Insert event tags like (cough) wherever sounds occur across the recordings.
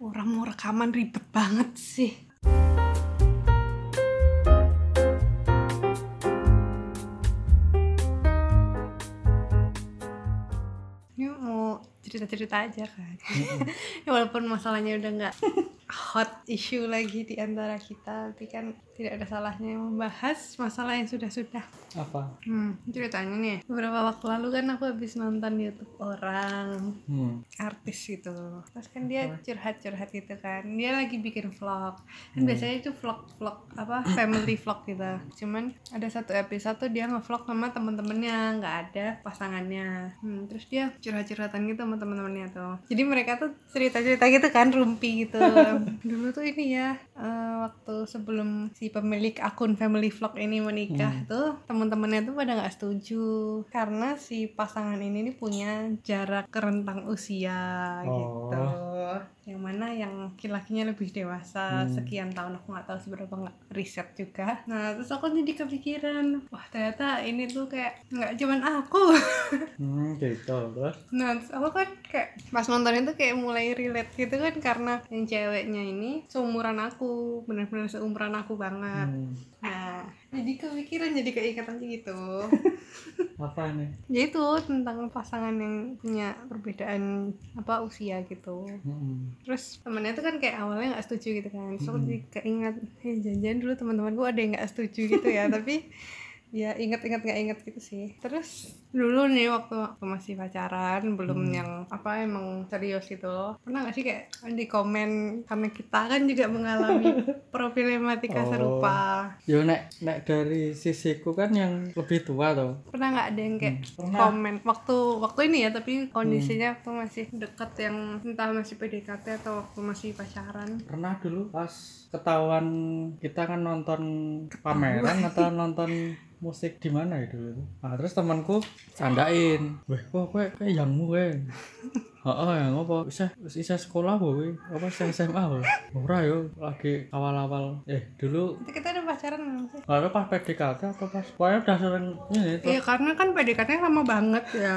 orang mau rekaman ribet banget sih. Ini mau cerita-cerita aja kan? (laughs) Walaupun masalahnya udah nggak hot issue lagi di antara kita. Tapi kan tidak ada salahnya membahas masalah yang sudah-sudah. Apa? Hmm, ceritanya nih beberapa waktu lalu kan aku habis nonton YouTube orang hmm. artis gitu. Terus kan dia curhat-curhat gitu kan. Dia lagi bikin vlog. Kan Hmm. biasanya itu vlog-vlog apa family vlog gitu. Cuman ada satu episode tuh dia ngevlog sama temen-temennya nggak ada pasangannya. Hmm, terus dia curhat-curhatan gitu sama temen-temennya tuh. Jadi mereka tuh cerita-cerita gitu kan rumpi gitu (laughs) dulu tuh ini ya eh, waktu sebelum si pemilik akun family vlog ini menikah tuh teman-temannya tuh pada nggak setuju. Karena si pasangan ini nih punya jarak rentang usia Oh. gitu yang mana yang laki-lakinya lebih dewasa sekian tahun aku nggak tahu seberapa nggak riset juga. Nah terus aku jadi kepikiran wah ternyata ini tuh kayak nggak cuman aku. (laughs) Hmm gitu terus? Nah, terus aku kan kayak pas nonton itu kayak mulai relate gitu kan karena yang ceweknya ini seumuran aku, benar-benar seumuran aku banget. hmm. Nah, jadi kepikiran jadi keingetan gitu. (laughs) apa nih ya itu tentang pasangan yang punya perbedaan apa usia gitu. hmm. Terus temennya tuh kan kayak awalnya nggak setuju gitu kan. Aku jadi keinget, eh janjian dulu teman-temanku ada yang nggak setuju gitu ya, (laughs) tapi ya inget-inget nggak inget gitu sih. Terus dulu nih waktu waktu masih pacaran belum yang apa emang serius gitu pernah nggak sih kayak di komen karena kita kan juga mengalami (laughs) problematika Oh. serupa? Yo nek nek dari sisiku kan yang lebih tua tuh pernah nggak ada yang kayak pernah. komen? Waktu waktu ini ya tapi kondisinya waktu masih deket yang entah masih PDKT atau waktu masih pacaran. Pernah dulu pas ketahuan kita kan nonton pameran atau nonton (laughs) musik di mana ya tuh. Nah, terus temanku candain, "Weh, kok kowe yangmu kowe?" Heeh, yang apa? Bisa bisa sekolah kowe? Apa bisa SMA kowe? Ora yo, lagi awal-awal. Eh, dulu itu kita udah pacaran belum sih Lalu pas PDKT atau pas pokoknya udah sering ini. Iya karena kan PDKT-nya lama banget ya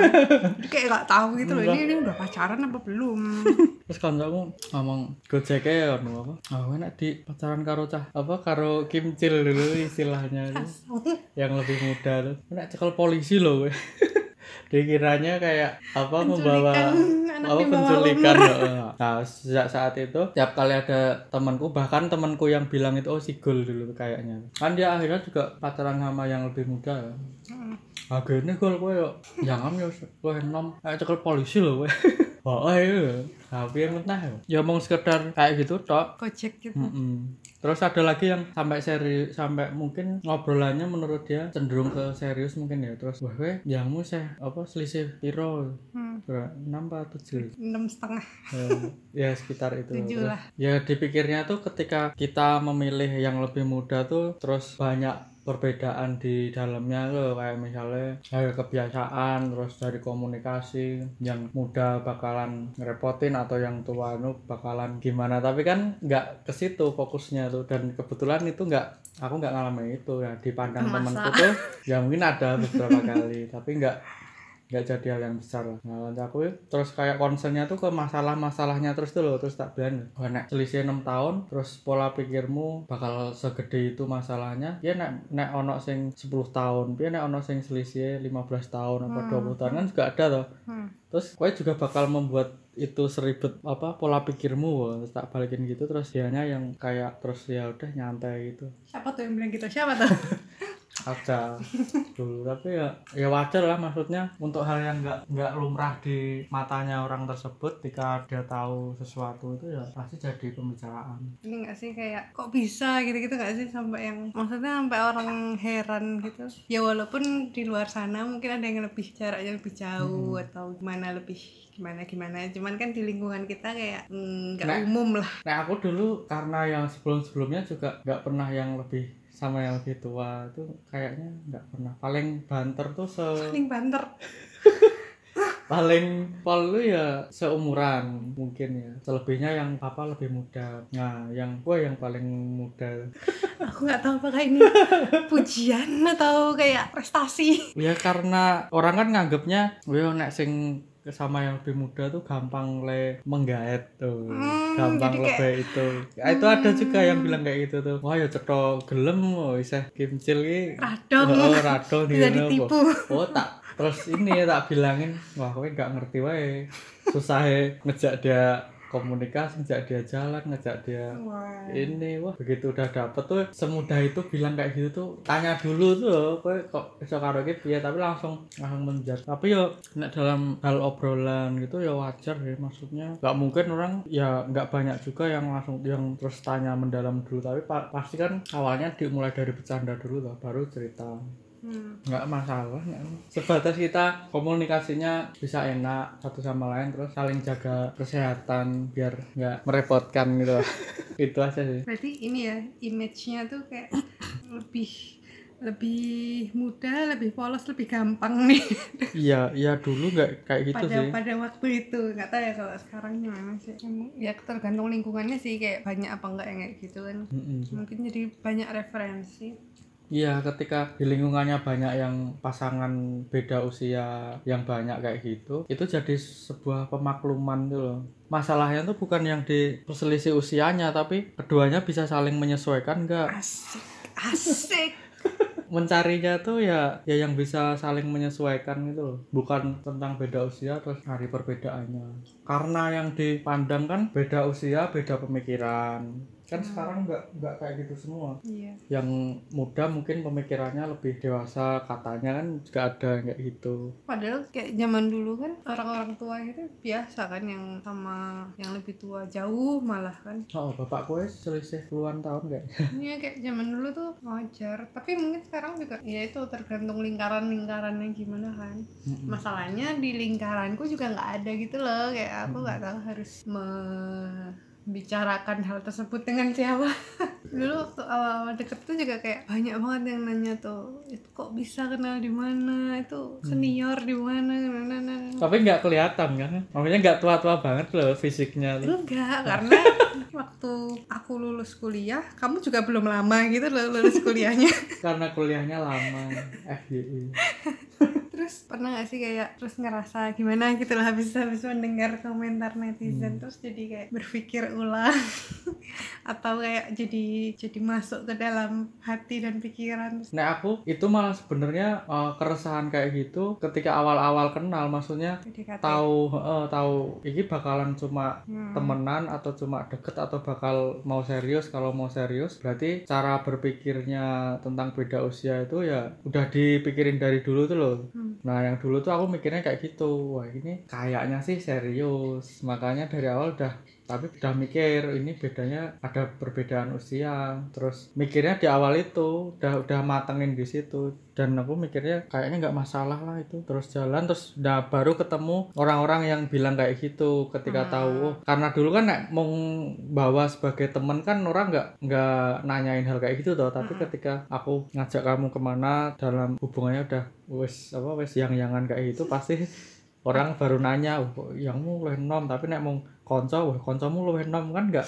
Jadi (laughs) kayak gak tahu gitu loh ini, ini udah pacaran apa belum (laughs) Terus kancaku ngomong gojek ya anu apa? Ah, enak di pacaran karo cah apa karo kimcil dulu istilahnya itu. yang lebih muda tuh. Enak cekel polisi loh gue. (laughs) Dikiranya kayak apa membawa apa penculikan heeh. Nah, sejak saat itu tiap kali ada temanku bahkan temanku yang bilang itu oh sigul dulu kayaknya. Kan dia akhirnya juga pacaran sama yang lebih muda ya. Akhirnya gol gue yo jangan yo gue nom kayak cekel polisi loh gue. (laughs) Oh, iya. Tapi yang entah ya. Ya mau sekedar kayak gitu tok. Gojek gitu Mm-mm. Terus ada lagi yang sampai seri sampai mungkin ngobrolannya menurut dia cenderung ke serius mungkin ya. Terus wah weh yangmu sih apa selisih piro? Hmm. Berapa? enam atau tujuh? Enam setengah Eh, ya sekitar itu. Tujuh Terus, lah. Ya dipikirnya tuh ketika kita memilih yang lebih muda tuh terus banyak perbedaan di dalamnya loh kayak misalnya dari kebiasaan terus dari komunikasi yang muda bakalan ngerepotin atau yang tua itu bakalan gimana tapi kan nggak ke situ fokusnya tuh dan kebetulan itu nggak aku nggak ngalamin itu ya dipandang Masa? temanku tuh ya mungkin ada beberapa kali tapi nggak nggak jadi hal yang besar lah. Nah, lanjut aku terus kayak concernnya tuh ke masalah-masalahnya terus tuh loh terus tak bilang wah nek selisih enam tahun terus pola pikirmu bakal segede itu masalahnya ya nek nek ono sing 10 tahun ya nek ono sing selisih 15 tahun apa 20 tahun kan juga ada tuh hmm. terus gue juga bakal membuat itu seribet apa pola pikirmu terus tak balikin gitu terus dianya yang kayak terus ya udah nyantai gitu Siapa tuh yang bilang gitu? Siapa tuh? (laughs) ada dulu tapi ya ya wajar lah maksudnya untuk hal yang nggak nggak lumrah di matanya orang tersebut ketika dia tahu sesuatu itu ya pasti jadi pembicaraan Ini gak sih kayak kok bisa gitu-gitu gak sih sampai yang maksudnya sampai orang heran gitu ya walaupun di luar sana mungkin ada yang lebih jaraknya lebih jauh atau gimana lebih gimana gimana. Cuman kan di lingkungan kita kayak mm, nggak Nah. umum lah. nah aku dulu karena yang sebelum sebelumnya juga nggak pernah yang lebih sama yang lebih tua itu kayaknya nggak pernah. Paling banter tuh se paling banter. (laughs) Paling pol itu ya seumuran mungkin ya. Selebihnya yang papa lebih muda. Nah yang gue yang paling muda. (laughs) Aku nggak tahu apakah ini pujian atau kayak prestasi. Ya karena orang kan nganggapnya wih nek sing sama yang lebih muda tuh gampang le menggaet tuh. Hmm, gampang jadi kayak- lebih itu. Ya, itu ada juga yang bilang kayak gitu tuh. Wah ya cetok gelem oh iseh kimcil ki Radong. oh, radong Bisa ngono, ditipu. oh tak terus ini tak bilangin. Wah kowe nggak ngerti wae. Susah ngejak dia komunikasi ngejak dia jalan ngejak dia Wah. ini wah begitu udah dapet tuh semudah itu bilang kayak gitu tuh tanya dulu tuh loh, kowe kok iso karo iki piye tapi langsung langsung menjat tapi yo nek dalam hal obrolan gitu ya wajar ya maksudnya. Nggak mungkin orang ya nggak banyak juga yang langsung yang terus tanya mendalam dulu tapi pa- pasti kan awalnya dimulai dari bercanda dulu lah baru cerita Hmm. nggak masalah nggak. sebatas kita komunikasinya bisa enak satu sama lain terus saling jaga kesehatan biar nggak merepotkan gitu. (laughs) Itu aja sih. Berarti ini ya image-nya tuh kayak (coughs) lebih lebih mudah, lebih polos, lebih gampang nih. (laughs) Iya iya dulu nggak kayak gitu pada sih. pada waktu itu nggak tahu ya kalau sekarang gimana sih. Ya tergantung lingkungannya sih kayak banyak apa enggak yang kayak gitu kan. Mm-mm. mungkin jadi banyak referensi Iya, ketika di lingkungannya banyak yang pasangan beda usia yang banyak kayak gitu, itu jadi sebuah pemakluman tuh loh. Masalahnya tuh bukan yang di perselisih usianya, tapi keduanya bisa saling menyesuaikan enggak? asik asik (laughs) mencarinya tuh ya ya yang bisa saling menyesuaikan gitu loh bukan tentang beda usia terus cari perbedaannya karena yang dipandang kan beda usia beda pemikiran kan sekarang nggak nggak kayak gitu semua. Iya. Yang muda mungkin pemikirannya lebih dewasa katanya kan juga ada kayak gitu. Padahal kayak zaman dulu kan orang-orang tua itu biasa kan yang sama yang lebih tua jauh malah kan. Oh bapak gue selisih puluhan tahun kayak. (laughs) Iya kayak zaman dulu tuh wajar. Tapi mungkin sekarang juga ya itu tergantung lingkaran-lingkarannya gimana kan. Masalahnya di lingkaranku juga nggak ada gitu loh. Kayak aku nggak tahu harus membicarakan hal tersebut dengan siapa. (laughs) Dulu waktu awal-awal deket tuh juga kayak banyak banget yang nanya tuh itu kok bisa kenal di mana? Itu senior di mana? Nah, nah, nah. tapi nggak kelihatan kan? Maksudnya nggak tua-tua banget loh fisiknya tuh. Enggak, karena waktu (laughs) aku lulus kuliah, kamu juga belum lama gitu loh lulus kuliahnya. (laughs) karena kuliahnya lama FYI (laughs) terus pernah gak sih kayak terus ngerasa gimana gitu loh habis habis mendengar komentar netizen terus jadi kayak berpikir ulang (laughs) atau kayak jadi jadi masuk ke dalam hati dan pikiran Nah aku itu malah sebenarnya eh, keresahan kayak gitu ketika awal-awal kenal maksudnya PDKT. tahu eh, tahu ini bakalan cuma Hmm. temenan atau cuma deket atau bakal mau serius kalau mau serius berarti cara berpikirnya tentang beda usia itu ya udah dipikirin dari dulu tuh loh Hmm. nah yang dulu tuh aku mikirnya kayak gitu wah ini kayaknya sih serius makanya dari awal udah tapi udah mikir ini bedanya ada perbedaan usia. Terus mikirnya di awal itu udah udah matengin di situ. Dan aku mikirnya kayaknya nggak masalah lah itu. Terus jalan terus udah baru ketemu orang-orang yang bilang kayak gitu ketika Hmm. tahu. Oh, karena dulu kan nek mau bawa sebagai teman kan orang nggak nggak nanyain hal kayak gitu toh. Tapi Hmm. ketika aku ngajak kamu ke mana dalam hubungannya udah wes apa wes yang yangan kayak gitu pasti (laughs) orang baru nanya oh, yangmu luwih nom? Tapi nek mau konco wah koncomu luwih nom kan nggak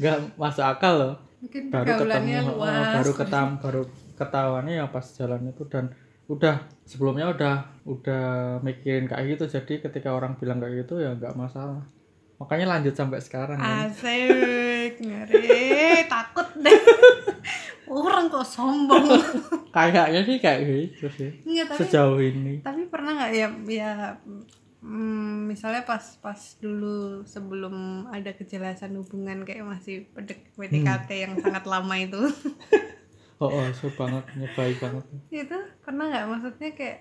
nggak masuk akal loh. Mungkin baru ketemu oh, luas. baru ketam baru ketahuannya ya pas jalan itu dan udah sebelumnya udah udah mikirin kayak gitu. Jadi ketika orang bilang kayak gitu ya nggak masalah. Makanya lanjut sampai sekarang kan. asik ngeri. Takut deh. Orang kok sombong. (laughs) Kayaknya sih kayak gitu sih. Enggak, tapi sejauh ini. tapi pernah nggak ya ya mm, misalnya pas pas dulu sebelum ada kejelasan hubungan kayak masih pedek PDKT yang sangat lama itu. (laughs) Oh, oh so banget nyobai banget. Itu pernah nggak? Maksudnya kayak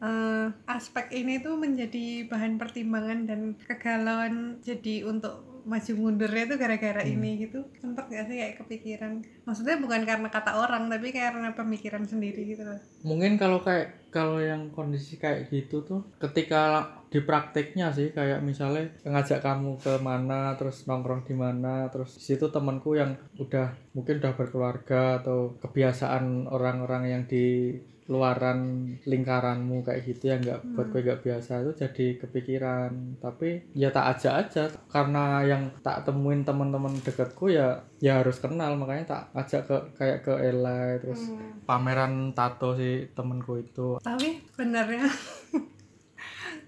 eh, aspek ini tuh menjadi bahan pertimbangan dan kegalauan jadi untuk maju mundurnya tuh gara-gara ini gitu. Sempet gak sih kayak kepikiran? Maksudnya bukan karena kata orang tapi karena pemikiran sendiri gitu loh. Mungkin kalau kayak kalau yang kondisi kayak gitu tuh ketika di prakteknya sih kayak misalnya ngajak kamu ke mana terus nongkrong di mana terus di situ temanku yang udah mungkin udah berkeluarga atau kebiasaan orang-orang yang di luaran lingkaranmu kayak gitu ya nggak buat gue nggak biasa itu jadi kepikiran. Tapi ya tak ajak aja karena yang tak temuin teman-teman dekatku ya ya harus kenal makanya tak ajak ke kayak ke Elai terus pameran tato si temenku itu. Tapi benernya (laughs)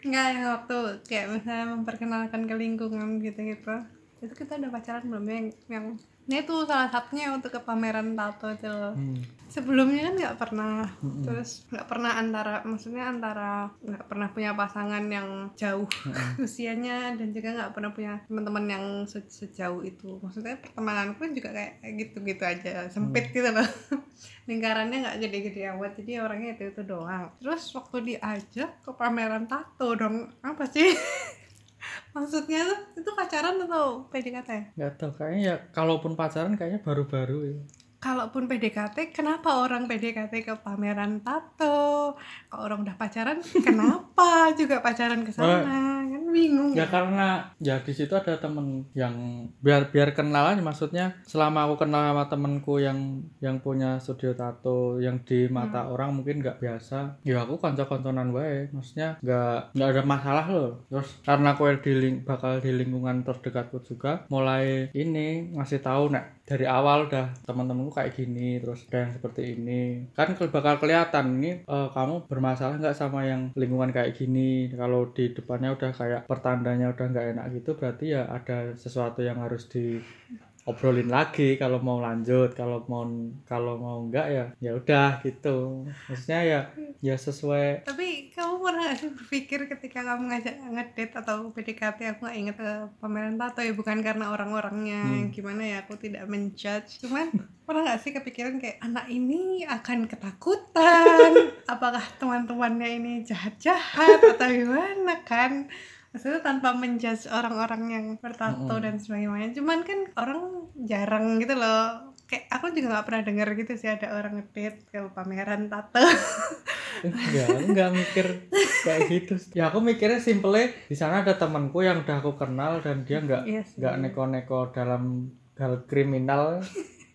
Enggak yang waktu. Kayak misalnya memperkenalkan ke lingkungan gitu-gitu. Itu kita udah pacaran belum ya yang, yang ini tuh salah satunya untuk ke pameran tato itu loh. Hmm. sebelumnya kan nggak pernah. Terus nggak pernah antara maksudnya antara nggak pernah punya pasangan yang jauh (laughs) usianya dan juga nggak pernah punya teman-teman yang se- sejauh itu. Maksudnya pertemananku juga kayak gitu-gitu aja sempit gitu loh. (laughs) Lingkarannya nggak gede-gede amat jadi orangnya itu itu doang. Terus waktu diajak ke pameran tato dong apa sih (laughs) maksudnya tuh itu pacaran atau PDKT nggak tahu kayaknya ya kalaupun pacaran kayaknya baru-baru ya kalaupun PDKT, kenapa orang PDKT ke pameran tato? Kalau orang udah pacaran, (laughs) kenapa juga pacaran ke sana? Kan bingung. ya karena ya di situ ada temen yang biar biar kenalan maksudnya selama aku kenal sama temenku yang yang punya studio tato yang di mata orang mungkin nggak biasa ya aku konco-konconan wae maksudnya nggak nggak ada masalah loh terus karena aku di ling- bakal di lingkungan terdekatku juga mulai ini ngasih tahu nek dari awal udah teman-temanku kayak gini terus ada yang seperti ini. Kan bakal kelihatan ini eh, kamu bermasalah nggak sama yang lingkungan kayak gini? Kalau di depannya udah kayak pertandanya udah nggak enak gitu berarti ya ada sesuatu yang harus di obrolin lagi kalau mau lanjut kalau mau kalau mau enggak ya ya udah gitu. Maksudnya ya ya sesuai. Tapi kamu pernah gak sih berpikir ketika kamu ngajak ngedate atau PDKT aku gak inget ke pameran tato ya bukan karena orang-orangnya Hmm. gimana ya aku tidak menjudge. Cuman pernah gak sih kepikiran kayak anak ini akan ketakutan (laughs) apakah teman-temannya ini jahat-jahat atau gimana kan maksudnya tanpa menjudge orang-orang yang bertato Mm-mm. dan sebagainya. Cuman kan orang jarang gitu loh. Kayak aku juga nggak pernah dengar gitu sih ada orang ngedate ke pameran tato. Enggak aku nggak mikir kayak gitu. Ya aku mikirnya simple di sana ada temanku yang udah aku kenal dan dia nggak Iya nggak neko-neko dalam hal kriminal.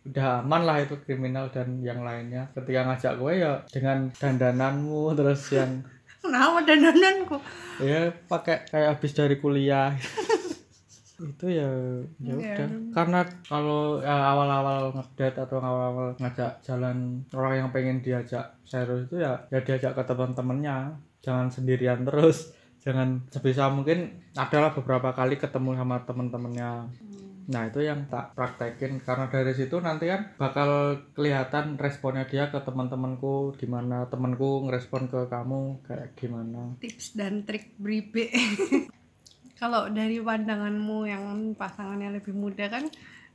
Udah aman lah itu kriminal dan yang lainnya. Ketika ngajak gue ya dengan dandananmu terus yang Kenapa dandananku? ya pakai kayak habis dari kuliah. (laughs) Itu ya ya Iya. udah. Karena kalau ya, awal-awal ngedate atau awal-awal ngajak jalan orang yang pengen diajak serius itu ya ya diajak ke teman-temannya. Jangan sendirian terus. Jangan sebisa mungkin adalah beberapa kali ketemu sama teman-temannya nah itu yang tak praktekin karena dari situ nanti kan bakal kelihatan responnya dia ke teman-temanku gimana temanku ngerespon ke kamu kayak gimana Tips dan trik bribe. (laughs) Kalau dari pandanganmu yang pasangannya lebih muda kan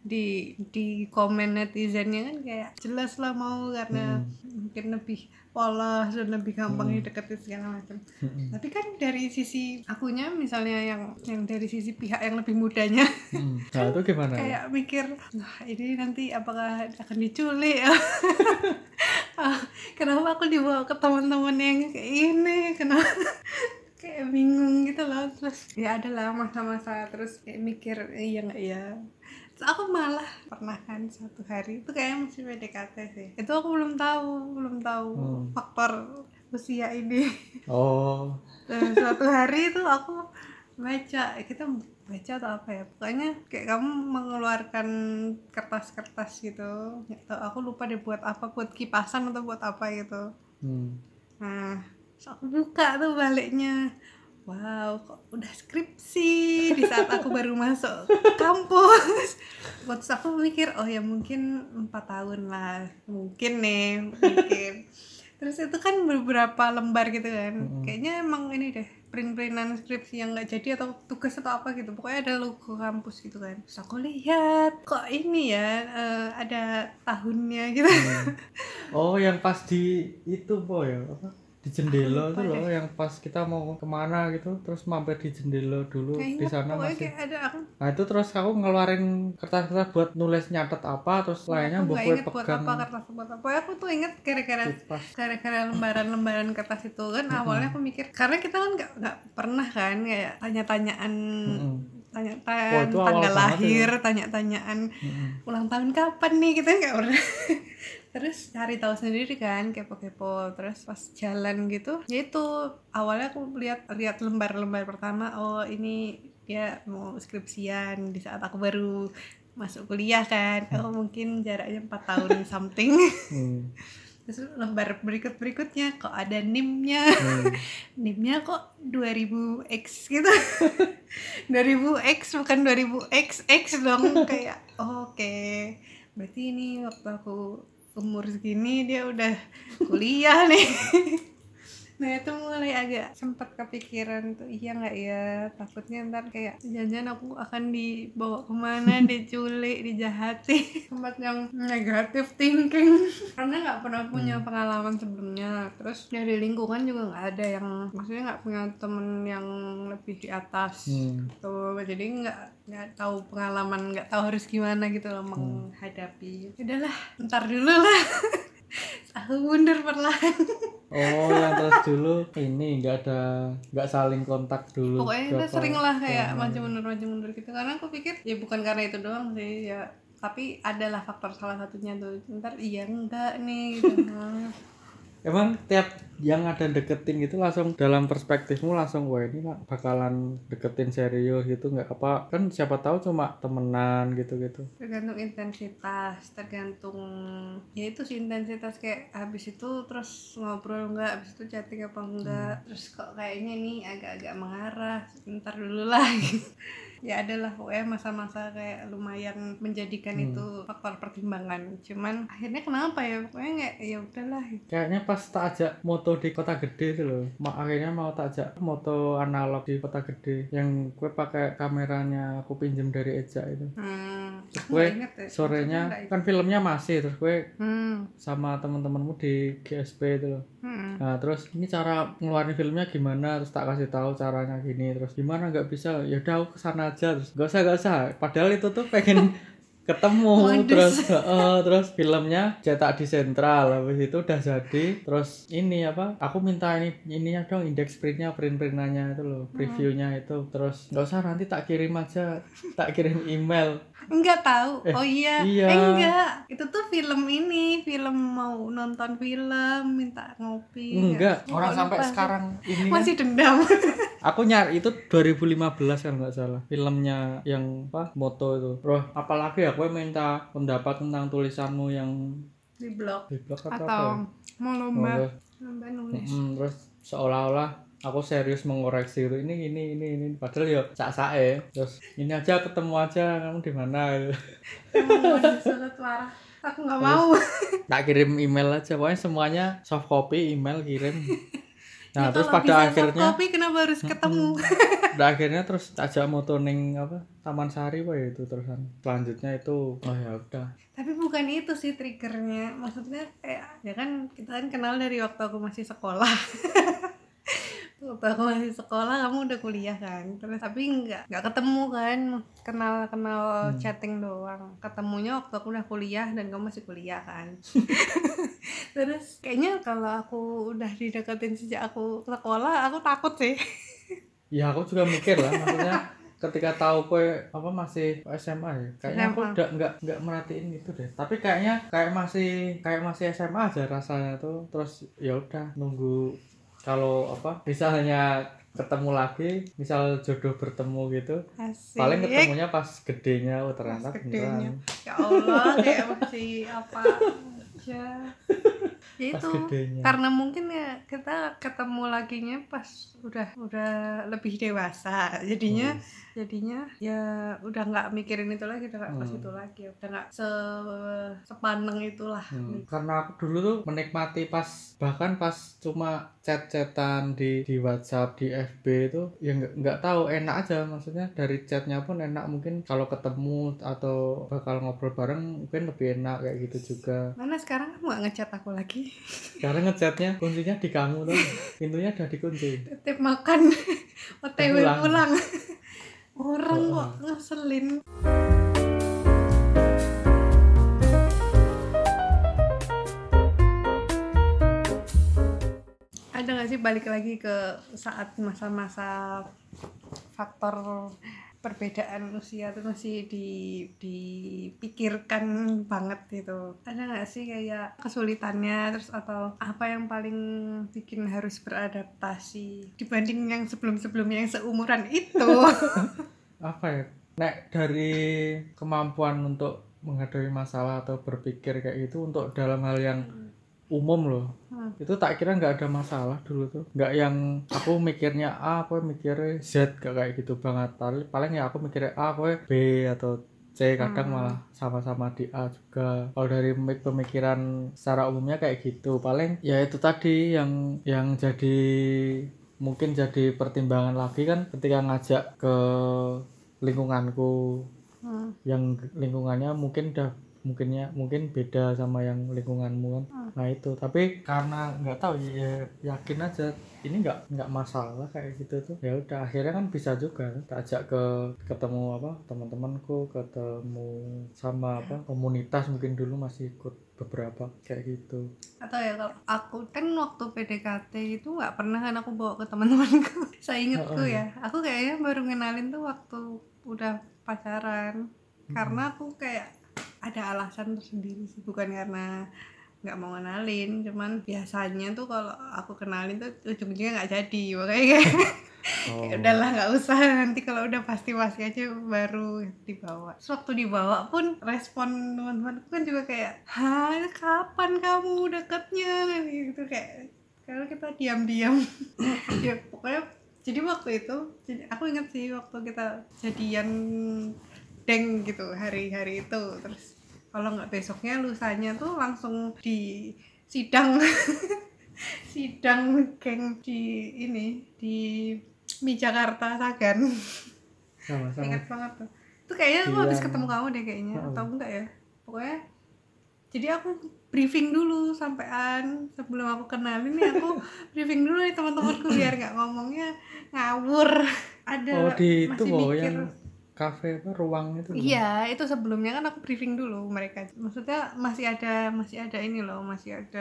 di di komen netizennya kan kayak jelas lah mau karena mungkin lebih polos dan lebih gampang dideketin segala macam. Mm-mm. Tapi kan dari sisi akunya misalnya yang yang dari sisi pihak yang lebih mudanya Mm. nah itu (laughs) gimana ya? kayak mikir nah ini nanti apakah akan diculik (laughs) Ah, kenapa aku dibawa ke teman-teman yang kayak ini kenapa (laughs) kayak bingung gitu loh terus ya adalah masa-masa terus kayak mikir iya nggak ya aku malah pernah kan suatu hari. Itu kayak masih PDKT sih. Itu aku belum tahu belum tahu Hmm. faktor usia ini. Oh. Dan suatu hari itu aku baca kita baca atau apa ya? Pokoknya kayak kamu mengeluarkan kertas-kertas gitu. Tahu aku lupa deh buat apa buat kipasan atau buat apa gitu. Hmm. nah terus aku buka tuh baliknya wow kok udah skripsi di saat aku baru masuk kampus? Terus aku mikir oh ya mungkin empat tahun lah. Mungkin nih mungkin. Terus itu kan beberapa lembar gitu kan. Kayaknya emang ini deh print-printan skripsi yang nggak jadi atau tugas atau apa gitu. Pokoknya ada logo kampus gitu kan. Terus aku lihat kok ini ya eh, ada tahunnya gitu. Oh yang pas di itu boy apa di jendela itu loh yang pas kita mau ke mana gitu terus mampir di jendela dulu di sana masih. kayak ada aku. Nah itu terus aku ngeluarin kertas-kertas buat nulis nyatet apa terus lainnya aku buat inget buat pegang. apa kertas buat apa. Aku tuh inget gara-gara kipas gara-gara lembaran-lembaran kertas itu kan awalnya aku mikir karena kita kan nggak nggak pernah kan kayak tanya-tanyaan Mm-mm. tanya Wah, itu awal tanggal ya. lahir tanya-tanyaan Mm-mm. ulang tahun kapan nih kita nggak pernah (laughs) terus cari tahu sendiri kan kepo-kepo. Terus pas jalan gitu ya itu. Awalnya aku lihat lihat lembar-lembar pertama oh ini dia mau skripsian di saat aku baru masuk kuliah kan. Oh mungkin jaraknya empat tahun (laughs) something. Hmm. terus lembar berikut berikutnya kok ada nimnya? Hmm. (laughs) nimnya kok 2000x gitu. (laughs) 2000x bukan 2000xx dong. Kayak oke. Berarti ini waktu aku umur segini dia udah kuliah nih (laughs) nah itu mulai agak sempat kepikiran tuh iya nggak ya? Takutnya ntar kayak jangan aku akan dibawa ke mana (laughs) diculik dijahati. Tempat yang negatif thinking. Karena nggak pernah punya pengalaman sebelumnya. Terus dari lingkungan juga nggak ada yang maksudnya nggak punya temen yang lebih di atas Hmm. tuh jadi nggak nggak tahu pengalaman nggak tahu harus gimana gitu loh menghadapi. Udahlah ntar dulu lah (laughs) aku mundur perlahan. Oh, yang terus dulu ini nggak ada nggak saling kontak dulu. pokoknya kita sering lah kayak maju mundur maju mundur gitu. Karena aku pikir ya bukan karena itu doang sih ya. Tapi adalah faktor salah satunya tuh. Ntar iya enggak nih gitu (laughs) Emang tiap yang ada deketin gitu langsung dalam perspektifmu langsung wah ini lah bakalan deketin serius gitu nggak apa kan siapa tahu cuma temenan gitu gitu. tergantung intensitas tergantung ya itu sih intensitas kayak habis itu terus ngobrol enggak habis itu chatting apa enggak terus kok kayaknya nih agak-agak mengarah ntar dulu lah (laughs) ya adalah pokoknya masa-masa kayak lumayan menjadikan itu faktor pertimbangan cuman akhirnya kenapa ya pokoknya nggak ya udahlah Kayaknya pas tak ajak moto di kota gede itu loh. Ma akhirnya mau tak ajak moto analog di kota gede yang gue pakai kameranya aku pinjem dari Eja itu. hmm, Terus gue inget ya. sorenya kan filmnya masih terus gue hmm, sama teman-temanmu di GSP itu loh. Hmm. Nah terus ini cara ngeluarin filmnya gimana? Terus tak kasih tahu caranya gini. Terus gimana? Nggak bisa. Ya udah aku ke sana aja. Terus gak usah gak usah. Padahal itu tuh pengen (laughs) ketemu Modus. terus heeh, terus filmnya cetak di sentral habis itu udah jadi terus ini apa aku minta ini ininya dong indeks printnya print printannya itu loh previewnya itu terus nggak usah nanti tak kirim aja tak kirim email Enggak tahu. Eh, oh iya. iya. Eh, enggak. Itu tuh film ini, film mau nonton film, minta ngopi. enggak Aku orang sampai lupa sekarang ini kan masih dendam. (laughs) Aku nyari itu 2015 kan nggak salah filmnya yang apa moto itu. Bro, apalagi aku minta pendapat tentang tulisanmu yang di blog di blog atau, apa? atau mau lomba Oh, lomba nulis. mm, terus seolah-olah aku serius mengoreksi itu ini ini ini ini padahal ya sak sae terus ini aja ketemu aja kamu di mana disulut marah. Aku nggak mau. tak kirim email aja pokoknya semuanya soft copy email kirim (laughs) nah Ya, terus pada akhirnya copy, kenapa harus ketemu? pada akhirnya terus ajak moto ning apa Taman Sari wah itu terusan selanjutnya itu oh ya udah Tapi bukan itu sih triggernya. Maksudnya kayak ya kan kita kan kenal dari waktu aku masih sekolah. (laughs) waktu aku masih sekolah kamu udah kuliah kan? Terus tapi nggak nggak ketemu kan? Kenal kenal chatting doang. Ketemunya waktu aku udah kuliah dan kamu masih kuliah kan? (laughs) Terus kayaknya kalau aku udah dideketin sejak aku sekolah aku takut sih. Ya aku juga mikir lah, maksudnya ketika tahu kue apa masih SMA ya, kayaknya aku udah nggak nggak merhatiin itu deh. Tapi kayaknya kayak masih kayak masih SMA aja rasanya tuh. Terus ya udah nunggu kalau apa misalnya ketemu lagi, misal jodoh bertemu gitu, Asik. paling ketemunya pas gedenya, oh ternyata Pas gedenya. beneran. ya Allah kayak masih apa aja (laughs) ya Pas itu. gedenya. karena mungkin ya kita ketemu laginya pas udah udah lebih dewasa. Jadinya jadinya ya udah nggak mikirin itu lagi udah nggak pas Hmm. itu lagi. Udah nggak se sepaneng itulah Hmm, Karena aku dulu tuh menikmati pas bahkan pas cuma chat-chatan di di WhatsApp di FB itu ya nggak nggak tahu enak aja. Maksudnya dari chatnya pun enak. Mungkin kalau ketemu atau bakal ngobrol bareng mungkin lebih enak kayak gitu juga. Mana sekarang kamu nggak ngechat aku lagi karena ngechatnya kuncinya di kamu tuh pintunya udah dikunci titip makan (laughs) otw Pulang. pulang (laughs) orang Oh. kok ngeselin ada nggak sih balik lagi ke saat masa-masa faktor perbedaan usia tuh masih di dipikirkan banget gitu. Ada nggak sih kayak kesulitannya? Terus atau apa yang paling bikin harus beradaptasi dibanding yang sebelum-sebelumnya yang seumuran itu? (laughs) Apa ya? Nek dari kemampuan untuk menghadapi masalah atau berpikir kayak gitu untuk dalam hal yang umum loh. Hmm. Itu tak kira nggak ada masalah dulu tuh. Nggak yang aku mikirnya A aku mikirnya Z gak kayak gitu banget. Paling paling ya aku mikirnya A aku B atau C kadang Hmm. malah sama-sama di A juga. Kalau dari pemi- pemikiran secara umumnya kayak gitu. Paling ya itu tadi yang yang jadi mungkin jadi pertimbangan lagi kan ketika ngajak ke lingkunganku. Hmm. yang lingkungannya mungkin udah mungkinnya mungkin beda sama yang lingkunganmu kan. Hmm. nah itu. Tapi karena nggak tahu ya yakin aja ini nggak nggak masalah kayak gitu tuh. Ya udah akhirnya kan bisa juga tak ajak ke ketemu apa teman-temanku ketemu sama apa komunitas mungkin dulu masih ikut beberapa kayak gitu. Atau ya kalau aku kan waktu PDKT itu nggak pernah kan aku bawa ke teman-temanku. (laughs) Saya ingetku Oh, oh. ya aku kayaknya baru kenalin tuh waktu udah pacaran. Karena aku kayak ada alasan tersendiri sih bukan karena nggak mau kenalin cuman biasanya tuh kalau aku kenalin tuh ujung-ujungnya nggak jadi makanya kayak (laughs) (laughs) oh. kayak udahlah nggak usah nanti kalau udah pasti pasti aja baru dibawa. Terus waktu dibawa pun respon teman-teman kan juga kayak hah kapan kamu deketnya? Gitu kayak kalau kita diam-diam. (laughs) Ya pokoknya jadi waktu itu jadi aku ingat sih waktu kita jadian deng gitu hari-hari itu terus kalau nggak besoknya lusanya tuh langsung di sidang. (laughs) Sidang geng di ini di Mi Jakarta Sagan. Sama-sama. Ingat banget tuh. Itu kayaknya aku habis Iya. ketemu kamu deh kayaknya. Oh. atau enggak ya? Pokoknya jadi aku briefing dulu sampean. Sebelum aku kenalin nih aku (laughs) briefing dulu nih teman-temanku biar nggak ngomongnya ngawur. Ada oh di itu masih loh mikir yang kafe apa ruang itu. Iya, itu sebelumnya kan aku briefing dulu mereka. Maksudnya masih ada masih ada ini loh, masih ada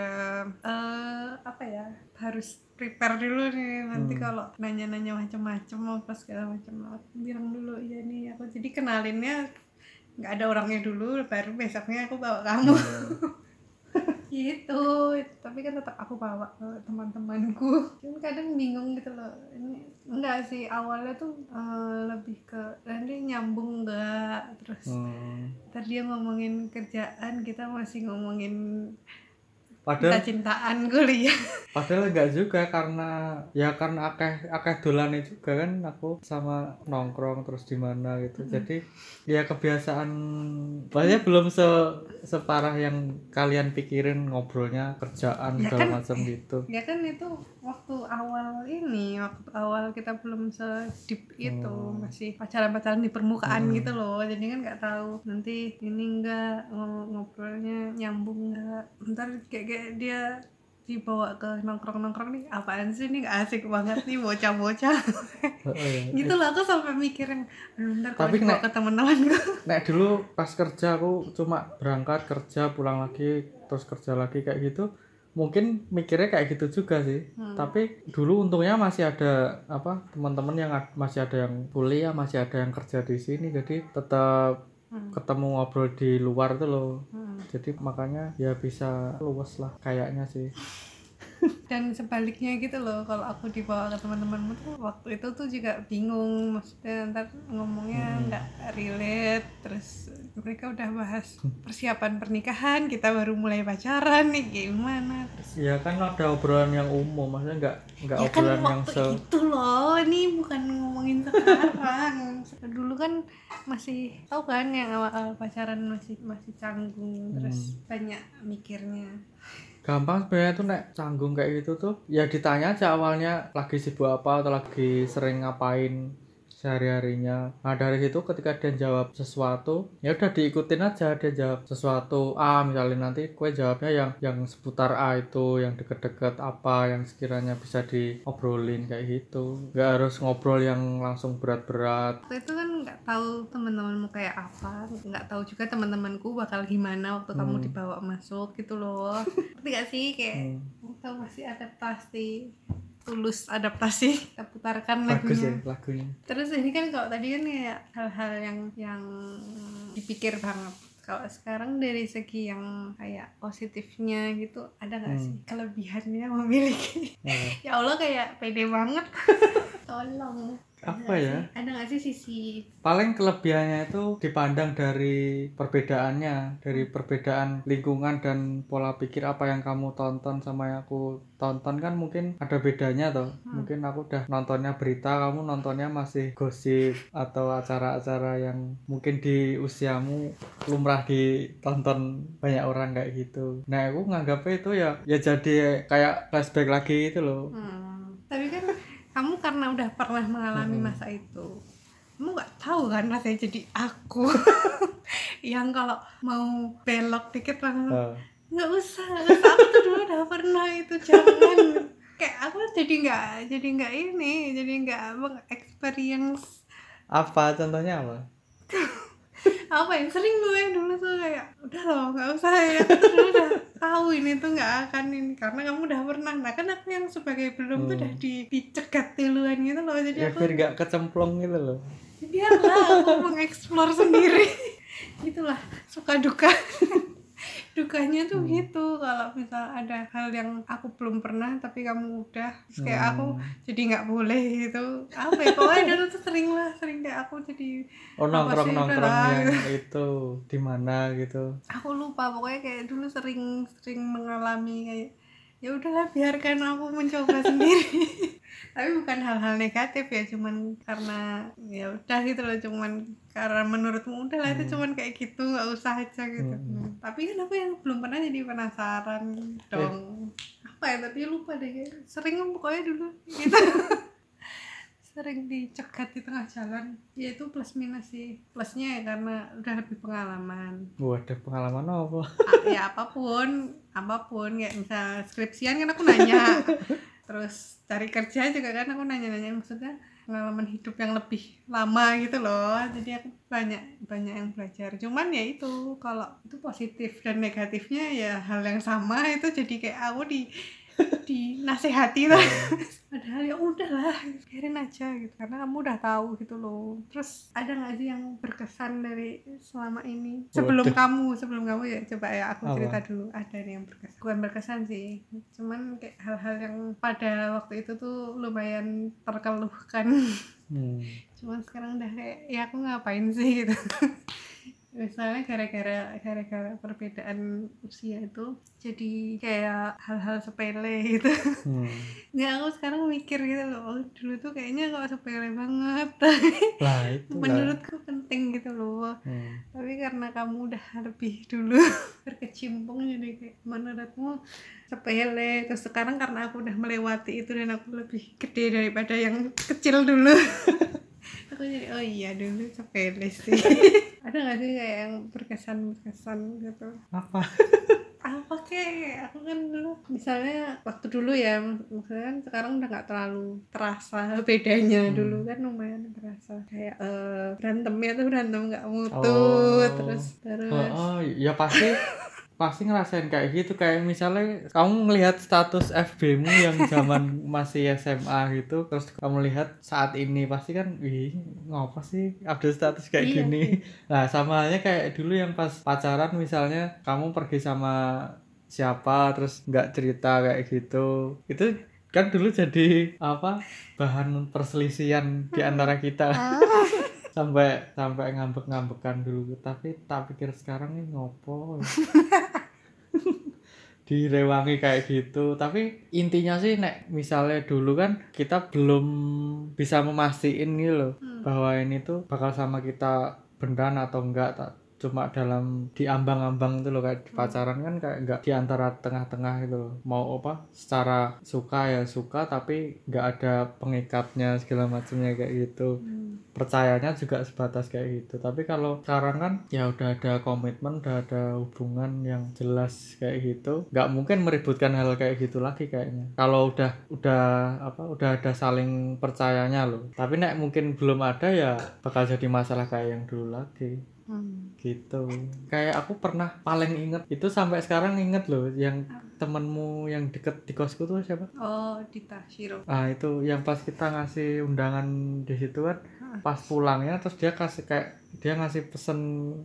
eh apa ya? Harus prepare dulu nih nanti Hmm. kalau nanya-nanya macam-macam apa segala macam bilang dulu iya nih aku jadi kenalinnya nggak ada orangnya dulu baru besoknya aku bawa kamu (laughs) gitu. Tapi kan tetap aku bawa ke teman-temanku. Cuman kadang bingung gitu loh. Ini enggak sih awalnya tuh eh, lebih ke nanti nyambung enggak? Terus Hmm. ntar dia ngomongin kerjaan kita masih ngomongin padahal cinta-cintaan kuliah (laughs) Padahal enggak juga karena ya karena akeh akeh dolane juga kan aku sama nongkrong terus di mana gitu. Jadi ya kebiasaan maksudnya belum se separah yang kalian pikirin ngobrolnya kerjaan Ya segala kan- macam gitu. ya kan itu waktu awal ini waktu awal kita belum sedip itu Hmm. masih pacaran-pacaran di permukaan Hmm. gitu loh jadi kan nggak tahu nanti ini enggak ngobrolnya nyambung enggak ntar kayak, kayak dia dibawa ke nongkrong-nongkrong nih apaan sih nih asik banget nih bocah-bocah (laughs) Heeh, ya. gitu loh aku sampai mikirin "Aduh, ntar kalau Tapi nek- ke temen-temenku (laughs) Nek dulu pas kerja aku cuma berangkat kerja pulang lagi terus kerja lagi kayak gitu mungkin mikirnya kayak gitu juga sih Hmm. tapi dulu untungnya masih ada apa teman-teman yang masih ada yang kuliah masih ada yang kerja di sini jadi tetap Hmm. ketemu ngobrol di luar tuh loh Hmm. jadi makanya ya bisa luas lah kayaknya sih dan sebaliknya gitu loh kalau aku dibawa ke teman-temanmu tuh waktu itu tuh juga bingung maksudnya ntar ngomongnya Hmm. nggak relate terus mereka udah bahas persiapan pernikahan kita baru mulai pacaran nih gimana terus ya kan ada obrolan yang umum maksudnya nggak nggak ya kan obrolan yang waktu se itu loh ini bukan ngomongin sekarang (laughs) dulu kan masih tahu kan yang awal-awal pacaran masih masih canggung terus Hmm. banyak mikirnya gampang sebenarnya tuh nek canggung kayak gitu tuh ya ditanya aja awalnya lagi sibuk apa atau lagi sering ngapain sehari-harinya. Nah dari situ ketika dia jawab sesuatu ya udah diikutin aja dia jawab sesuatu A misalnya nanti kue jawabnya yang yang seputar A itu yang deket-deket apa yang sekiranya bisa diobrolin kayak gitu. Nggak harus ngobrol yang langsung berat-berat. Waktu itu kan nggak tahu teman-temanmu kayak apa nggak tahu juga teman-temanku bakal gimana waktu kamu Hmm. dibawa masuk gitu loh. (laughs) Ngerti gak sih? Kayak Hmm, kita masih adaptasi tulus adaptasi (laughs) kita putarkan bagus ya lagunya. Lagunya terus ini kan kalau tadi kan kayak hal-hal yang yang dipikir banget. Kalau sekarang dari segi yang kayak positifnya gitu ada nggak Hmm. sih kelebihannya memiliki? Nah, (laughs) ya Allah kayak pede banget. (laughs) Tolong apa ya? ada nggak sih sisi paling kelebihannya itu dipandang dari perbedaannya dari perbedaan lingkungan dan pola pikir apa yang kamu tonton sama yang aku tonton kan mungkin ada bedanya toh. Mungkin aku udah nontonnya berita kamu nontonnya masih gosip atau acara-acara yang mungkin di usiamu lumrah ditonton banyak orang kayak gitu. Nah aku nganggapnya itu ya ya jadi kayak flashback lagi itu loh. Hmm, tapi kan karena udah pernah mengalami masa itu. Kamu nggak tahu kan rasanya jadi aku. (laughs) Yang kalau mau belok dikit langsung Eh, nggak usah nggak usah aku tuh dulu udah pernah itu jangan. (laughs) Kayak aku jadi nggak jadi nggak ini jadi nggak experience. Apa? Contohnya apa (laughs) apa yang sering gue dulu tuh kayak udah loh nggak usah ya. Dulu udah tahu ini tuh nggak akan ini karena kamu udah pernah. Nah kan aku yang sebagai belum tuh udah di dicegat duluan gitu loh jadi ya aku biar gak kecemplung gitu loh. Biarlah aku mengeksplor sendiri. (laughs) Itulah suka duka (laughs) dukanya tuh gitu kalau misal ada hal yang aku belum pernah tapi kamu udah terus kayak aku jadi nggak boleh gitu. Apa ya pokoknya dulu tuh sering lah sering kayak aku jadi oh nongkrong sih, nongkrong yang itu di mana gitu? Aku lupa pokoknya kayak dulu sering sering mengalami kayak ya udahlah biarkan aku mencoba sendiri. (laughs) Tapi bukan hal-hal negatif ya cuman karena ya udah gitu loh cuman karena menurutmu udahlah itu cuman kayak gitu nggak usah aja gitu. Hmm. Nah, tapi kan aku yang belum pernah jadi penasaran dong. Apa ya tapi lupa deh sering pokoknya dulu gitu (laughs) sering dicegat di tengah jalan ya itu plus minus sih. Plusnya ya karena udah lebih pengalaman. Waduh pengalaman apa? A- ya apa pun apa pun. Kayak misal skripsian kan aku nanya. (laughs) Terus cari kerja juga kan aku nanya-nanya. Maksudnya pengalaman hidup yang lebih lama gitu loh. Jadi aku banyak banyak yang belajar. Cuman ya itu kalau itu positif dan negatifnya ya hal yang sama itu jadi kayak aku di di nasihati lah. (laughs) Padahal ya udahlah biarin aja gitu. Karena kamu udah tahu gitu loh. Terus ada nggak sih yang berkesan dari selama ini? Sebelum Waduh. kamu sebelum kamu ya coba ya aku Apa? cerita dulu. Ada nih yang berkesan. Bukan berkesan sih. Cuman kayak hal-hal yang pada waktu itu tuh lumayan terkeluhkan. Hmm. (laughs) cuman sekarang udah kayak ya aku ngapain sih gitu (laughs) misalnya gara-gara gara-gara perbedaan usia itu jadi kayak hal-hal sepele gitu Hmm. nggak aku sekarang mikir gitu loh oh, dulu tuh kayaknya kok sepele banget (laughs) lah itu lah. menurutku penting gitu loh Hmm. tapi karena kamu udah lebih dulu (laughs) berkecimpung jadi kayak menurutmu sepele terus sekarang karena aku udah melewati itu dan aku lebih gede daripada yang kecil dulu (laughs) aku jadi oh iya dulu sepele sih ada nggak sih kayak yang berkesan berkesan gitu? Apa? (laughs) Apa kek aku kan dulu misalnya waktu dulu ya mak- maksudnya kan sekarang udah nggak terlalu terasa bedanya. Hmm. dulu kan lumayan terasa. Kayak eh, berantemnya tuh berantem nggak mutu Oh. terus terus. Oh, oh, ya pasti (laughs) pasti ngerasain kayak gitu kayak misalnya kamu ngelihat status FB-mu yang zaman (laughs) masih SMA gitu terus kamu lihat saat ini pasti kan wih ngapa sih update status kayak Iya, gini? (laughs) nah sama halnya kayak dulu yang pas pacaran misalnya kamu pergi sama siapa terus nggak cerita kayak gitu itu kan dulu jadi apa bahan perselisihan di antara kita sampai sampai ngambek-ngambekan dulu. Tapi tak pikir sekarang ini ngopo? (laughs) Direwangi kayak gitu. Tapi intinya sih nek misalnya dulu kan kita belum bisa memastikan gitu loh Hmm. bahwa ini tuh bakal sama kita beneran atau enggak. Tak cuma dalam di ambang-ambang itu loh kayak di pacaran kan kayak enggak di antara tengah-tengah gitu loh. Mau apa secara suka ya suka tapi nggak ada pengikatnya segala macamnya kayak gitu. Hmm. percayanya juga sebatas kayak gitu. Tapi kalau sekarang kan ya udah ada komitmen udah ada hubungan yang jelas kayak gitu. Nggak mungkin meributkan hal kayak gitu lagi kayaknya. Kalau udah udah apa udah ada saling percayanya loh. Tapi nek mungkin belum ada ya bakal jadi masalah kayak yang dulu lagi. Hmm. Gitu. Kayak aku pernah paling inget itu sampai sekarang inget loh yang temenmu yang deket di kosku tuh siapa? Oh Dita Shiro. Ah itu yang pas kita ngasih undangan di situ kan Hmm. pas pulangnya terus dia kasih kayak dia ngasih pesen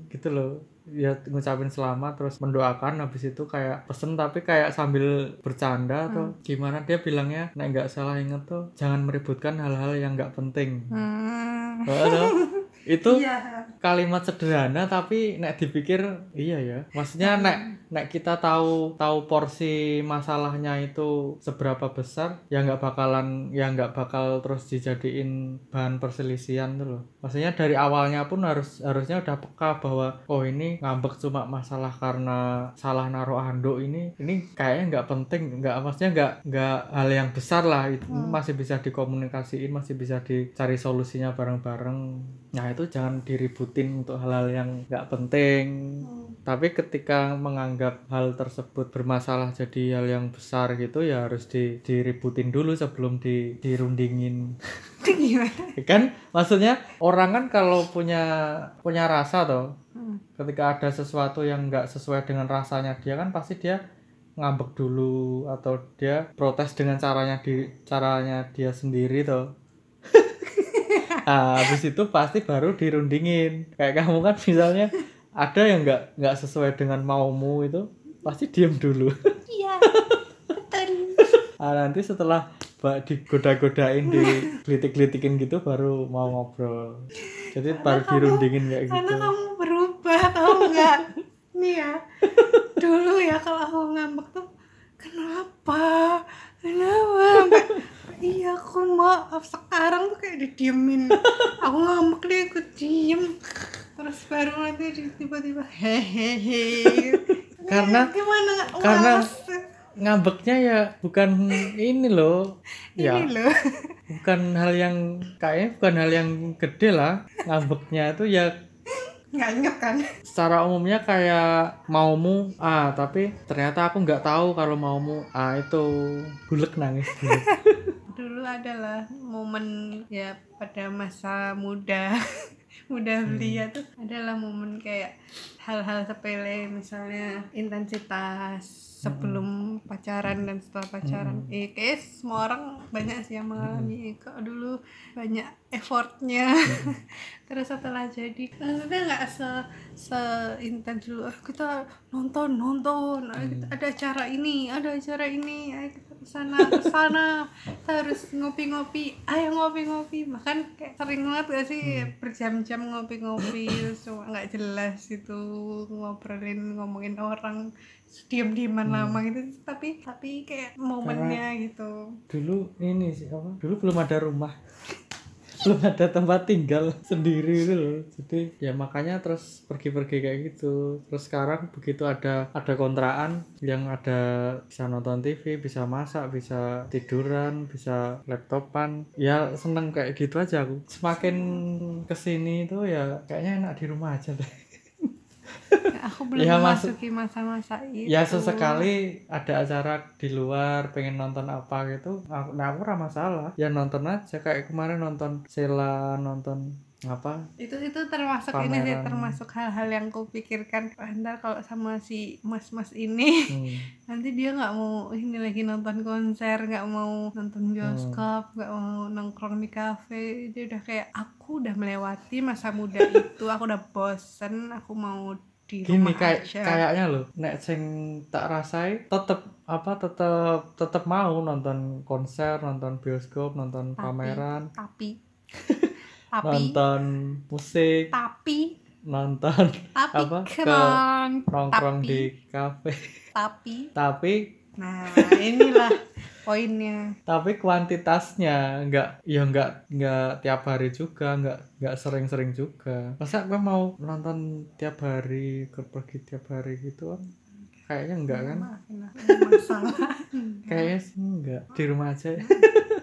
gitu loh. Ya ngucapin selamat terus mendoakan habis itu kayak pesen tapi kayak sambil bercanda atau gimana. Dia bilangnya nek nggak salah inget tuh jangan meributkan hal-hal yang nggak penting. Hmm. (laughs) Itu Iya. kalimat sederhana tapi nek dipikir iya ya. Maksudnya nek nek kita tahu tahu porsi masalahnya itu seberapa besar ya nggak bakalan ya nggak bakal terus dijadiin bahan perselisihan tuh loh. Maksudnya dari awalnya pun harus harusnya udah peka bahwa oh ini ngambek cuma masalah karena salah naruh handuk ini ini kayaknya nggak penting nggak maksudnya nggak nggak hal yang besar lah. Itu masih bisa dikomunikasiin masih bisa dicari solusinya bareng-bareng nah itu jangan diributin untuk hal-hal yang nggak penting. Tapi ketika menganggap hal tersebut bermasalah jadi hal yang besar gitu ya harus di, diributin dulu sebelum di, dirundingin. (laughs) Gimana? kan? Maksudnya orang kan kalau punya punya rasa toh Hmm. ketika ada sesuatu yang nggak sesuai dengan rasanya dia kan pasti dia ngambek dulu atau dia protes dengan caranya di caranya dia sendiri toh (laughs) nah, habis itu pasti baru dirundingin kayak kamu kan misalnya ada yang nggak nggak sesuai dengan maumu itu pasti diem dulu Iya. Betul. ah, nanti setelah ba- digoda-godain digelitik-gelitikin gitu baru mau ngobrol jadi baru dirundingin kayak Karena gitu kamu berubah tau nggak? Nih ya. Dulu ya kalau aku ngambek tuh? Kenapa? Iya aku maaf sekarang tuh kayak didiemin. (laughs) Aku ngambek deh aku diem. Terus baru nanti tiba-tiba hehehe. (laughs) Karena- gimana karena- ngambeknya ya bukan ini loh ya ini loh bukan hal yang kayaknya bukan hal yang gede lah ngambeknya itu ya nggak inget kan secara umumnya kayak maumu A tapi ternyata aku nggak tahu kalau maumu A itu bulek nangis. (laughs) dulu adalah momen ya pada masa muda (laughs) muda belia tuh adalah momen kayak hal-hal sepele misalnya intensitas sebelum pacaran dan setelah pacaran. Eh kayak semua orang banyak sih yang mengalami. Kok dulu banyak effortnya. (laughs) Terus setelah jadi maksudnya nggak se se intens dulu "Ah, kita nonton nonton kita- ada acara ini ada acara ini ayo kita ke sana ke sana (laughs) kita harus ngopi-ngopi ayo ngopi-ngopi. Bahkan kayak sering banget gak sih berjam-jam ngopi-ngopi cuma nggak jelas itu ngobrolin ngomongin orang diam-diaman lama gitu. Tapi tapi kayak momennya gitu. dulu ini sih apa? Dulu belum ada rumah belum ada tempat tinggal sendiri itu loh. Jadi ya makanya terus pergi-pergi kayak gitu. Terus sekarang begitu ada ada kontrakan yang ada bisa nonton TV bisa masak bisa tiduran bisa laptopan. Ya seneng kayak gitu aja aku. Semakin ke sini tuh ya kayaknya enak di rumah aja deh (laughs) aku belum Ya, memasuki masa-masa itu. ya sesekali ada acara di luar pengen nonton apa gitu. Aku, nah aku ora masalah. Ya nonton aja. Kayak kemarin nonton Sela nonton apa? Itu itu termasuk ini sih Pameran. termasuk hal-hal yang kupikirkan "Wah, ntar kalau sama si mas-mas ini hmm. (laughs) nanti dia nggak mau ini lagi nonton konser nggak mau nonton bioskop nggak mau nongkrong di kafe. Dia udah kayak aku udah melewati masa muda itu. Aku udah bosen. Aku mau di gini rumah kayak aja. kayaknya loh nek sing tak rasai tetep apa tetep tetep mau nonton konser nonton bioskop nonton Tapi- pameran. tapi. (laughs) Tapi. Nonton musik. Tapi. Nonton tapi Apa? Ke keren nongkrong Tapi- di kafe. Tapi. Tapi. Nah inilah (laughs) poinnya. Tapi kuantitasnya nggak ya nggak nggak tiap hari juga nggak nggak sering-sering juga. Masa gue mau nonton tiap hari ke pergi tiap hari gitu kan kayaknya enggak kan? masalah. Kayaknya enggak di rumah aja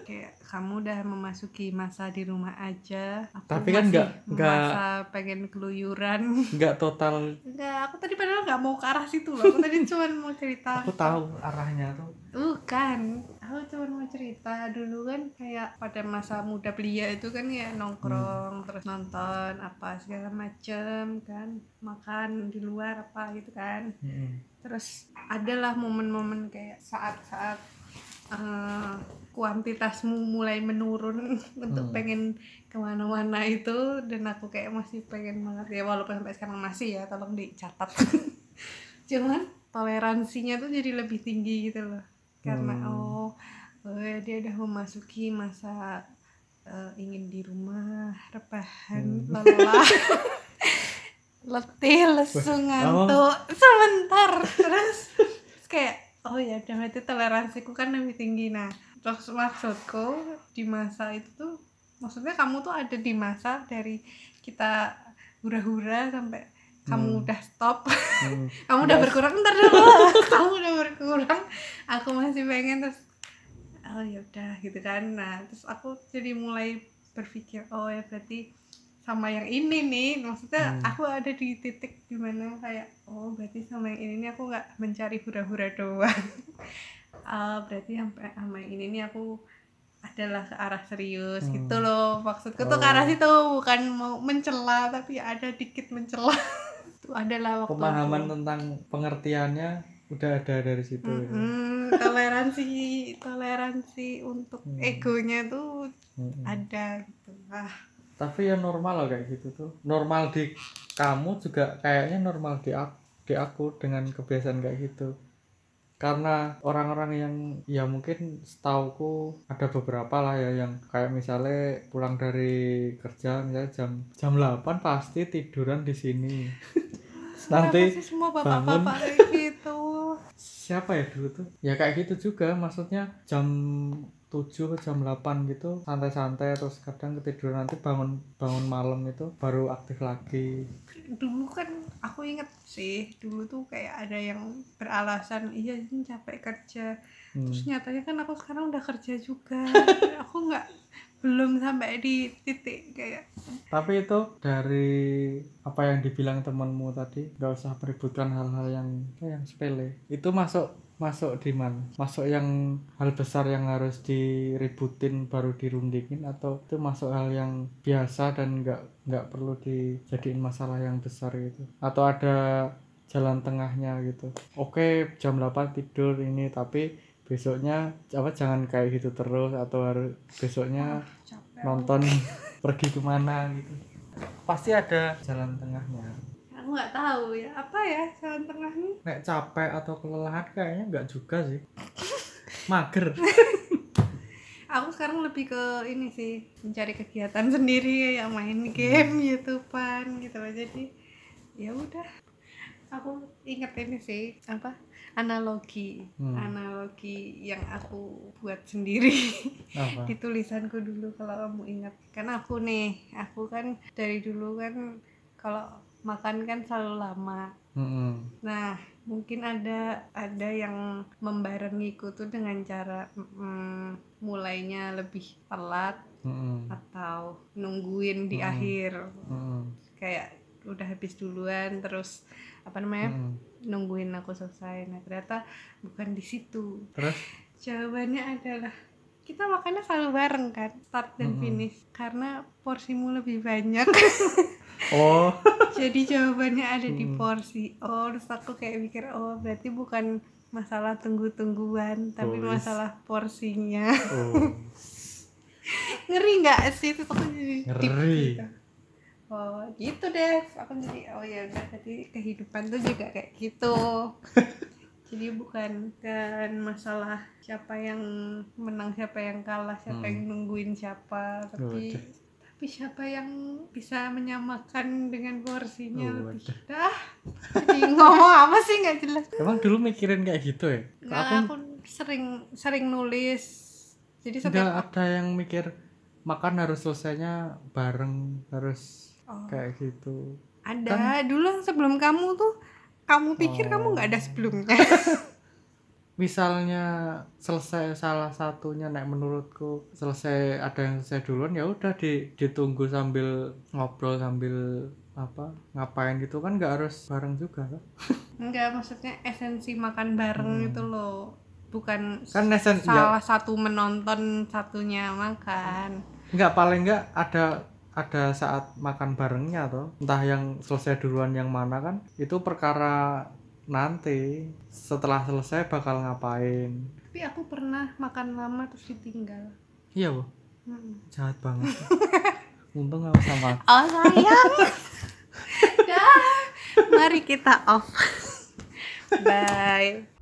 kayak kamu udah memasuki masa di rumah aja. Aku Tapi kan nggak- nggak- masa pengen keluyuran. (laughs) nggak total enggak aku tadi padahal nggak mau ke arah situ loh. Aku tadi (laughs) cuma mau cerita. Aku tahu arahnya tuh. Bukan. Aku cuma mau cerita dulu kan kayak pada masa muda belia itu kan ya nongkrong terus nonton apa segala macem kan makan di luar apa gitu kan. Mm-mm. terus adalah momen-momen kayak saat-saat eh, kuantitasmu mulai menurun (laughs) untuk Hmm. pengen ke mana-mana itu dan aku kayak masih pengen banget ya walaupun sampai sekarang masih ya tolong dicatat (laughs) cuman toleransinya tuh jadi lebih tinggi gitu loh karena Hmm. oh, oh dia udah memasuki masa eh, ingin di rumah rebahan Hmm. lelah (laughs) letih lesu ngantuk sebentar terus kayak oh ya udah berarti toleransiku kan lebih tinggi nah maksudku di masa itu tuh maksudnya kamu tuh ada di masa dari kita hura-hura sampai kamu Hmm. udah stop Hmm. (laughs) kamu udah Yes. berkurang ntar dulu (laughs) kamu udah berkurang aku masih pengen terus oh ya udah gitu kan nah terus aku jadi mulai berpikir oh ya berarti sama yang ini nih maksudnya Hmm. aku ada di titik di mana kayak oh berarti sama yang ini nih aku nggak mencari hura-hura doang (laughs) Ah, berarti sampai sama ini nih aku adalah ke arah serius Hmm. gitu loh maksudku tuh ke Oh. arah situ bukan mau mencela tapi ada dikit mencela (laughs) itu adalah waktu pemahaman aku- tentang pengertiannya udah ada dari situ ya. Mm-mm, toleransi toleransi untuk Hmm. egonya tuh Mm-mm. ada gitu ah tapi ya normal loh kayak gitu tuh normal di kamu juga kayaknya normal di aku, di aku dengan kebiasaan kayak gitu karena orang-orang yang ya mungkin setauku ada beberapa lah ya yang kayak misalnya pulang dari kerja misalnya jam jam 8 pasti tiduran di sini. (laughs) Nanti semua bangun. bapak-bapak kayak gitu? (laughs) Siapa ya dulu tuh? Ya kayak gitu juga maksudnya jam 7 ke jam 8 gitu santai-santai terus kadang ketiduran nanti bangun bangun malam itu baru aktif lagi. Dulu kan aku inget sih dulu tuh kayak ada yang beralasan iya ini capek kerja. Hmm. terus nyatanya kan aku sekarang udah kerja juga. (laughs) Aku nggak belum sampai di titik kayak tapi itu dari apa yang dibilang temanmu tadi nggak usah meributkan hal-hal yang yang sepele. Itu masuk masuk di mana masuk yang hal besar yang harus diributin baru dirundingin atau itu masuk hal yang biasa dan nggak nggak perlu dijadiin masalah yang besar gitu. Atau ada jalan tengahnya gitu. Oke jam 8 tidur ini tapi besoknya apa jangan kayak gitu terus atau harus besoknya capek. nonton (laughs) pergi ke mana gitu. Pasti ada jalan tengahnya aku nggak tahu ya. Apa ya jalan tengahnya? Nek capek atau kelelahan kayaknya nggak juga sih. (laughs) Mager. (laughs) Aku sekarang lebih ke ini sih mencari kegiatan sendiri kayak main game youtubean gitu loh. Jadi ya udah. Aku inget ini sih apa analogi. Hmm. analogi yang aku buat sendiri. Apa? (laughs) Di tulisanku dulu kalau kamu ingat. Kan aku nih aku kan dari dulu kan kalau makan kan selalu lama Mm-mm. Nah, mungkin ada ada yang membarengiku tuh dengan cara mm, mulainya lebih telat Mm-mm. atau nungguin di Hmm. akhir Mm-mm. kayak udah habis duluan terus apa namanya Mm-mm. nungguin aku selesai. Nah, ternyata bukan di situ. terus Jawabannya adalah kita makannya selalu bareng kan, start dan Mm-mm. finish karena porsimu lebih banyak. (laughs) oh (laughs) Jadi jawabannya ada di Hmm. porsi. Oh, terus aku kayak mikir, oh berarti bukan masalah tunggu-tungguan, tapi Oh, masalah porsinya. oh (laughs) Ngeri nggak sih? Terus aku jadi Ngeri. gitu. Oh, gitu deh. Aku jadi, oh ya udah, jadi kehidupan tuh juga kayak gitu. (laughs) jadi bukan kan masalah siapa yang menang, siapa yang kalah, siapa Hmm. yang nungguin siapa, tapi. Tapi siapa yang bisa menyamakan dengan porsinya? Oh, lebih jadi ngomong apa sih? Nggak jelas. Emang dulu mikirin kayak gitu ya? Nggak aku aku sering sering nulis. Jadi nggak setiap ada yang mikir makan harus selesainya bareng harus Oh, kayak gitu. Ada. Dulu sebelum kamu tuh kamu pikir kamu nggak ada Oh. sebelumnya (laughs) misalnya selesai salah satunya nek menurutku selesai ada yang selesai duluan ya udah di, ditunggu sambil ngobrol sambil apa ngapain gitu kan nggak harus bareng juga kan? (laughs) Enggak maksudnya esensi makan bareng Hmm. itu loh. Bukan kan esen ya. salah satu menonton satunya makan. Nggak paling nggak ada ada saat makan barengnya tuh entah yang selesai duluan yang mana kan itu perkara nanti setelah selesai bakal ngapain? Tapi aku pernah makan lama terus ditinggal. Iya bu. Mm-mm. jahat banget. (laughs) Untung kamu sama oh sayang. (laughs) Dah. Mari kita off. (laughs) Bye